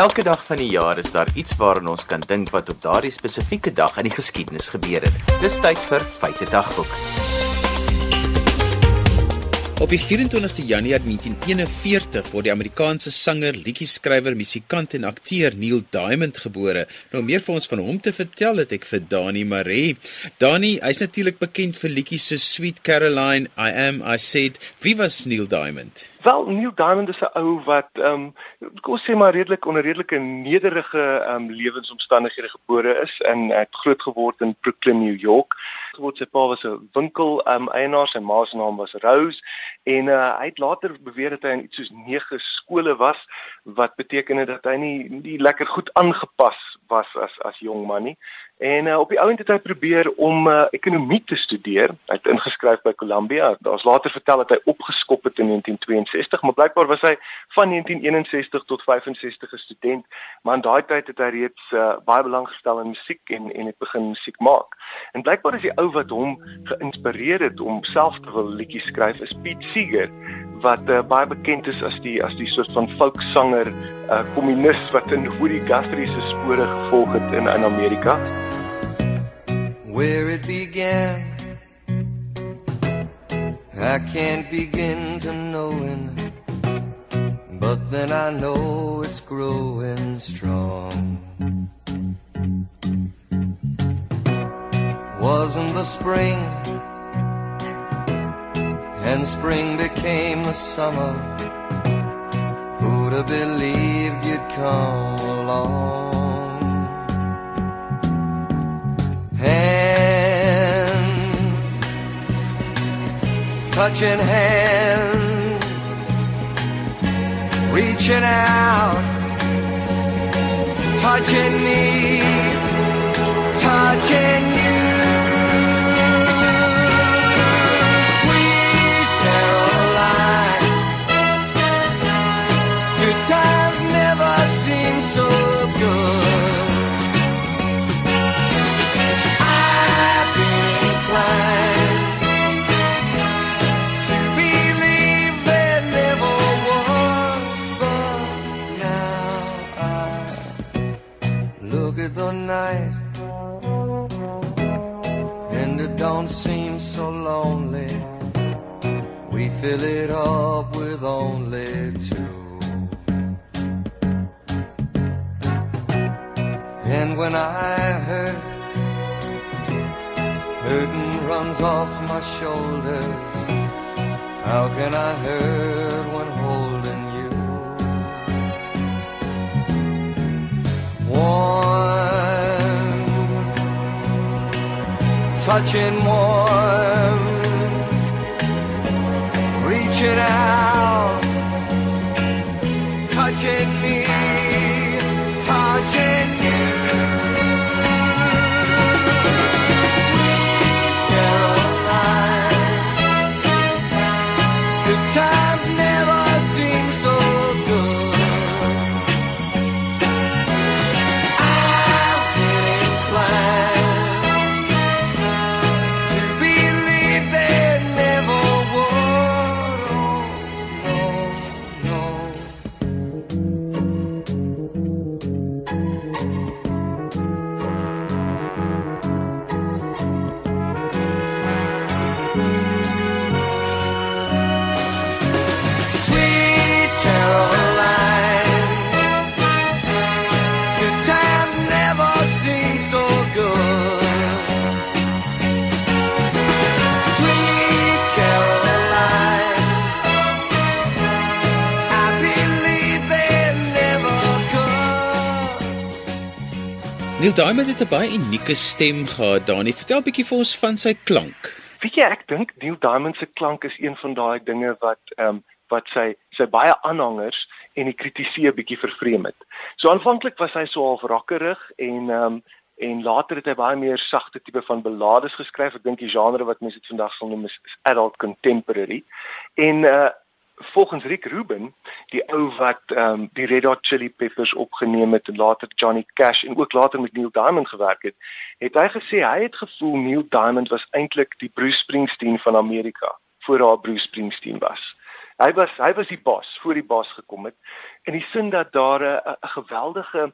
Elke dag van die jaar is daar iets waaraan ons kan dink wat op daardie spesifieke dag in die geskiedenis gebeur het. Dis tyd vir Feite Dagboek. Op die 24ste Januarie 1941 word die Amerikaanse sanger, liedjie-skrywer, musikant en akteur Neil Diamond gebore. Nou meer vir ons van hom te vertel het ek vir Dani Maree. Dani, hy's natuurlik bekend vir liedjies so Sweet Caroline, I Am, I Said. Wie was Neil Diamond? Wel, Neil Diamond is 'n ou wat ehm um, kom sê maar redelik onder redelike nederige ehm um, lewensomstandighede gebore is en het groot geword in Brooklyn, New York. Geword sy pa was 'n winkel um, eienaar, sy ma se naam was Rose en uh, hy het later beweer dat hy in iets soos 9 skole was wat beteken het dat hy nie nie lekker goed aangepas was as as jong man nie. En uh, op die ouend het hy probeer om uh, ekonomie te studeer. Hy het ingeskryf by Columbia. Daar's later vertel dat hy opgeskop het in 1962, maar blykbaar was hy van 1961 tot 65 'n student. Maar in daai tyd het hy reeds uh, baie belang gestel in musiek en en het begin musiek maak. En blykbaar is die ou wat hom geïnspireer het om self te wil liedjies skryf is Pete Seeger wat uh, baie bekend is as die as die soort van folksanger, uh, kommunis wat in Woody Guthrie se spore gevolg het in in Amerika. Where it began I can't begin to knowing but then I know it's growing strong Wasn't the spring and spring became the summer. Who'd have believed you'd come along? Hand, touching hands, reaching out, touching me, touching you. Hurting runs off my shoulders. How can I hurt when holding you? Warm, touching warm reaching out, touching me, Neil Diamond het 'n baie unieke stem gehad, Dani. Vertel 'n bietjie vir ons van sy klank. Weet jy, ek dink Neil Diamond se klank is een van daai dinge wat ehm um, wat sy sy baie aanhangers en die kritiseer bietjie vervreem het. So aanvanklik was hy so half rockerig en ehm um, en later het hy baie meer sagte tipe van ballades geskryf. Ek dink die genre wat mense dit vandag sal noem is adult contemporary. En uh volgens Rick Rubin, die ou wat ehm um, die Red Hot Chili Peppers opgeneem het en later Johnny Cash en ook later met Neil Diamond gewerk het, het hy gesê hy het gevoel Neil Diamond was eintlik die Bruce Springsteen van Amerika voor daar Bruce Springsteen was. Hy was hy was die bos voor die bos gekom het in die sin dat daar 'n geweldige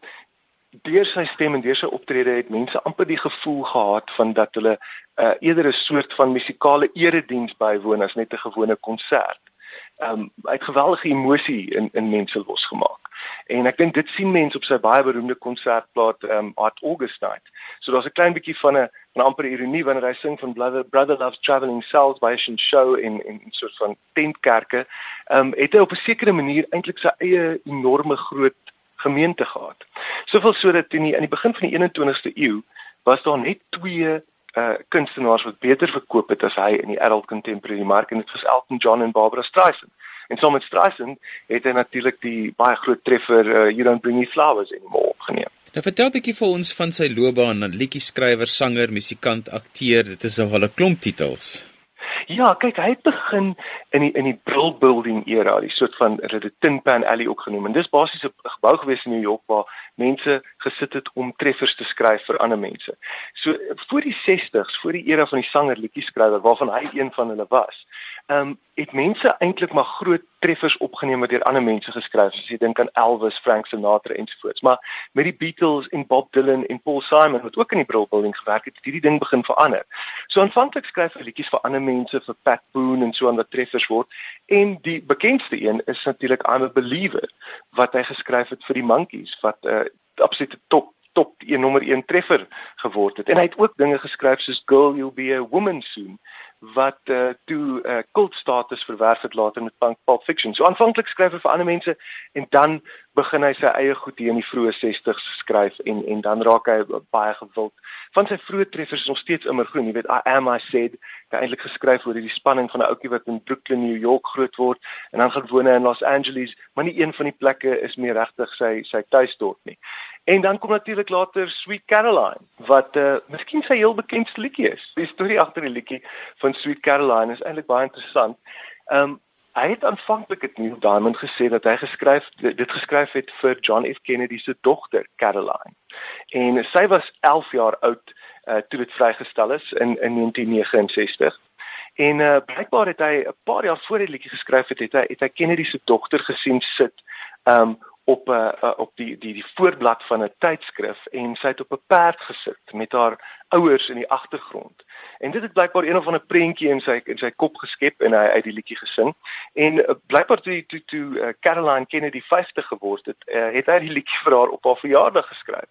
deur sy stem en deur sy optrede het mense amper die gevoel gehad van dat hulle uh, eerder 'n soort van musikale erediens bywoon as net 'n gewone konsert. Ehm um, het geweldige emosie in in mense losgemaak. En ek dink dit sien mense op sy baie beroemde konsertplaat ehm um, Art August Night. So daar's 'n klein bietjie van 'n van amper ironie wanneer hy sing van Brother Brother Loves Traveling Souls by 'n show in in soort van tentkerke. Ehm um, het hy op 'n sekere manier eintlik sy eie enorme groot gemeente gehad. Soveel sodat in die in die begin van die 21ste eeu was daar net twee uh kunstenaars wat beter verkoop het as hy in die adult contemporary mark en dit was Elton John en Barbara Streisand. En saam met Streisand het hy natuurlik die baie groot treffer uh, You Don't Bring Me Flowers anymore opgeneem. Nou vertel 'n bietjie vir ons van sy loopbaan, 'n liedjie skrywer, sanger, musikant, akteur. Dit is 'n hele klomp titels. Ja, kyk, hy het begin in die in die Brill Building era, die soort van hulle Tin Pan Alley ook genoem. En dis basies 'n gebou gewees in New York waar mense gesit het om treffers te skryf vir ander mense. So voor die 60s, voor die era van die sanger liedjie skrywer waarvan hy een van hulle was. Ehm um, het mense eintlik maar groot treffers opgeneem wat deur ander mense geskryf is. Jy dink aan Elvis, Frank Sinatra ensovoorts. Maar met die Beatles en Bob Dylan en Paul Simon wat ook in die Brill Building gewerk het, het hierdie ding begin verander. So aanvanklik skryf hy liedjies vir ander mense, vir Pat Boone en so aan wat treffers word. En die bekendste een is natuurlik I'm a Believer wat hy geskryf het vir die Monkees wat 'n uh, absolute top top 1 nommer 1 treffer geword het. En hy het ook dinge geskryf soos Girl You'll Be a Woman Soon wat uh, toe 'n uh, kultstatus verwerf het later met Punk Pulp Fiction. So aanvanklik skryf hy vir ander mense en dan begin hy sy eie goed hier in die vroeë 60s skryf en en dan raak hy baie gewild. Van sy vroeë treffers is nog steeds immer groen. Jy weet I am I said, hy eintlik geskryf oor die spanning van 'n ouetjie wat in Brooklyn, New York groot word en dan gaan woon in Los Angeles, maar nie een van die plekke is meer regtig sy sy tuisdorp nie. En dan kom natuurlik later Sweet Caroline wat uh miskien sy heel bekendste liedjie is. Die storie agter die liedjie van Sweet Caroline is eintlik baie interessant. Um Hy het aanvanklik het Neil Diamond gesê dat hy geskryf dit geskryf het vir John F Kennedy se dogter Caroline. En sy was 11 jaar oud uh, toe dit vrygestel is in in 1969. En uh, blykbaar het hy 'n paar jaar voor die liedjie geskryf het, het hy het hy Kennedy se dogter gesien sit um op 'n uh, uh, op die die die voorblad van 'n tydskrif en sy het op 'n perd gesit met haar ouers in die agtergrond. En dit het blykbaar een of ander prentjie in sy in sy kop geskep en hy uit die liedjie gesing. En uh, blykbaar toe toe toe uh, Caroline Kennedy 50 geword het, uh, het hy die liedjie vir haar op haar verjaardag geskryf.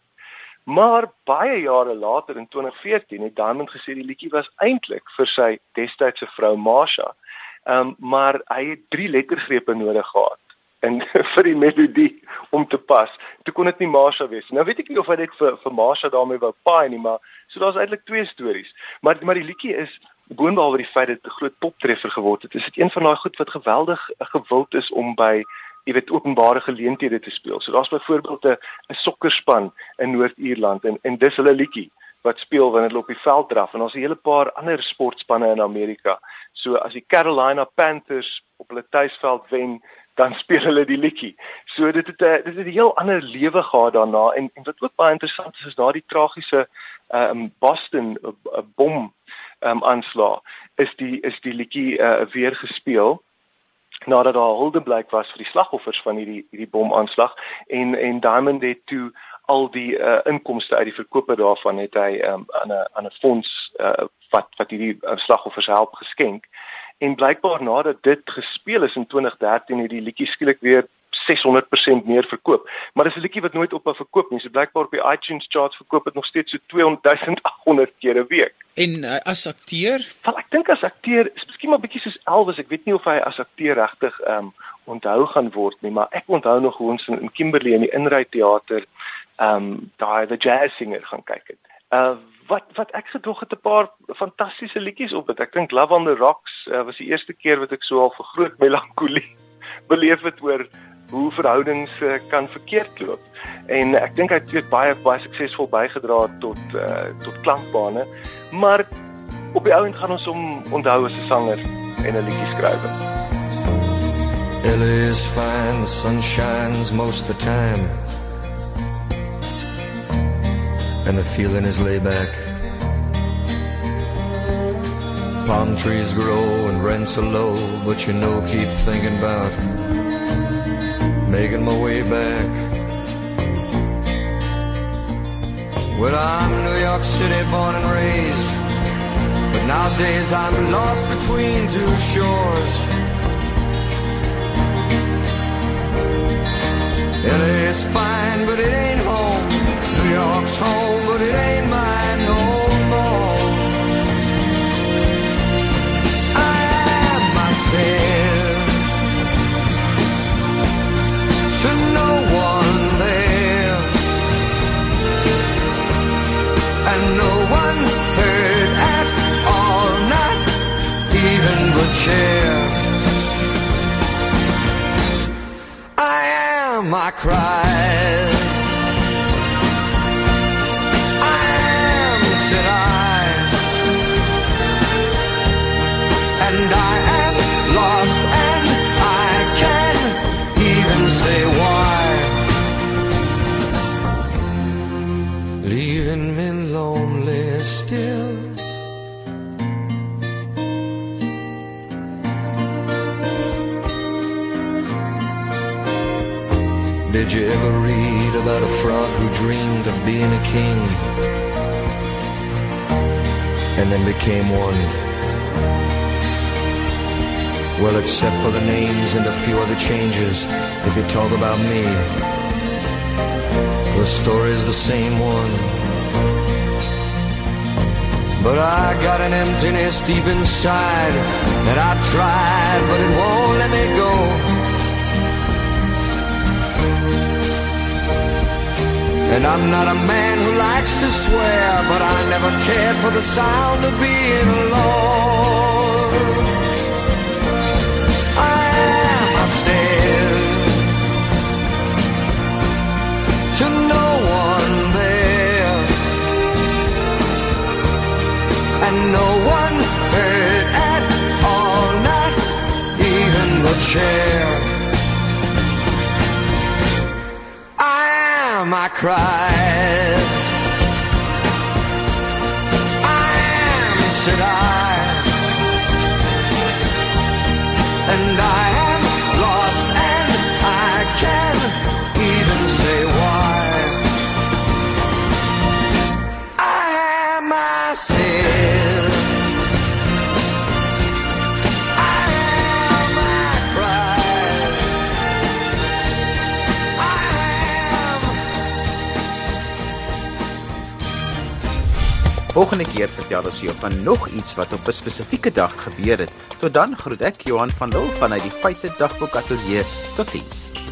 Maar baie jare later in 2014 het Diamond gesê die liedjie was eintlik vir sy destydse vrou Marsha. Ehm um, maar hy het drie lettergrepe nodig gehad en vir die melodie om te pas. Toe kon dit nie Marsha wees. Nou weet ek nie of hy dit vir vir Marsha daarmee wou paai nie, maar so daar's eintlik twee stories. Maar maar die liedjie is boonbehalwe die feit dat dit 'n groot poptreffer geword het, is dit een van daai goed wat geweldig gewild is om by jy weet openbare geleenthede te speel. So daar's byvoorbeeld 'n 'n sokkerspan in Noord-Ierland en en dis hulle liedjie wat speel wanneer hulle op die veld draf en ons 'n hele paar ander sportspanne in Amerika. So as die Carolina Panthers op hulle tuisveld wen, dan speel hulle die liedjie. So dit het 'n dit het 'n heel ander lewe gehad daarna en en wat ook baie interessant is is daardie tragiese ehm um, Boston uh, bom ehm um, aanslag is die is die liedjie uh, weer gespeel nadat daar huldeblyk was vir die slagoffers van hierdie hierdie bomaanslag en en Diamond het toe al die uh, inkomste uit die verkope daarvan het hy um, aan 'n aan 'n fonds uh, wat wat hierdie uh, slagoffers help geskenk en blykbaar nadat dit gespeel is in 2013 het die liedjie skielik weer 600% meer verkoop. Maar dis 'n liedjie wat nooit ophou verkoop nie. So blykbaar op die iTunes charts verkoop dit nog steeds so 200.800 keer 'n week. En uh, as akteur? Wel ek dink as akteur is miskien maar bietjie soos Elvis. Ek weet nie of hy as akteur regtig ehm um, onthou gaan word nie, maar ek onthou nog hoe ons in Kimberley in die Inry teater ehm um, daai the jazz singer gaan kyk het. Uh wat wat ek gedog het 'n paar fantastiese liedjies op dit. Ek dink Love on the Rocks uh, was die eerste keer wat ek so al vir groot melankolie beleef het oor hoe verhoudings uh, kan verkeerd loop. En ek dink hy het baie baie suksesvol bygedra tot uh, tot klankbane. Maar op die ouend gaan ons hom onthou as 'n sanger en 'n liedjie skrywer. Ellie is fine, the sun shines most the time. And the feeling is laid back. palm trees grow and rents are low, but you know, keep thinking about making my way back. Well, I'm New York City born and raised, but nowadays I'm lost between two shores. LA's fine, but it ain't home. York's home, but it ain't mine no more. I am myself to no one there, and no one heard at all, not even the chair. I am, I cried. Leaving me lonely still. Did you ever read about a frog who dreamed of being a king and then became one? Well, except for the names and a few other changes, if you talk about me, the story's the same one. But I got an emptiness deep inside that I've tried, but it won't let me go. And I'm not a man who likes to swear, but I never cared for the sound of being alone. Am, I cried. I am, said I. Volgende keer vertel ons jou van nog iets wat op 'n spesifieke dag gebeur het. Tot dan groet ek Johan van Lille vanuit die Feite Dagboek Ateljee. Totsiens.